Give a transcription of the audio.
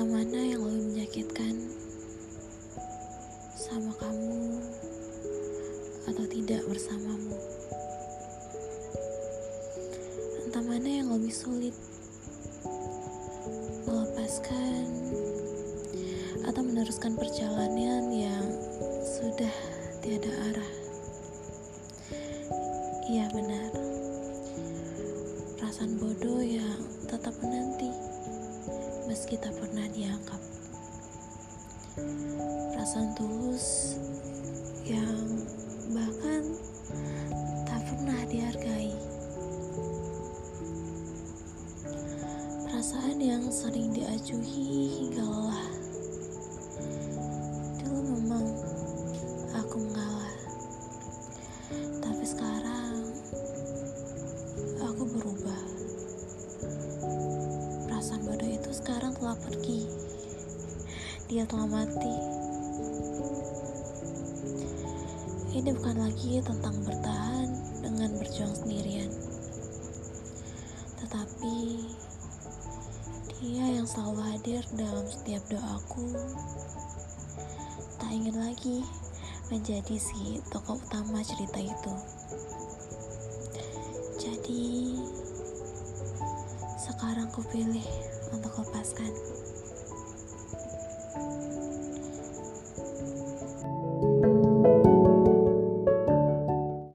Kata mana yang lebih menyakitkan? Sama kamu atau tidak bersamamu? Entah mana yang lebih sulit? Melepaskan atau meneruskan perjalanan yang sudah tiada arah? Iya benar. Perasaan bodoh yang tetap menanti. Meski tak pernah dianggap Perasaan tulus yang bahkan tak pernah dihargai. Perasaan yang sering diajuhi hingga lelah. Dulu memang aku mengalah, tapi sekarang aku berubah. Perasaan bodoh itu sekarang telah pergi. Dia telah mati. Ini bukan lagi tentang bertahan dengan berjuang sendirian, tetapi dia yang selalu hadir dalam setiap doaku. Tak ingin lagi menjadi si tokoh utama cerita itu. Jadi, sekarang ku pilih untuk lepaskan.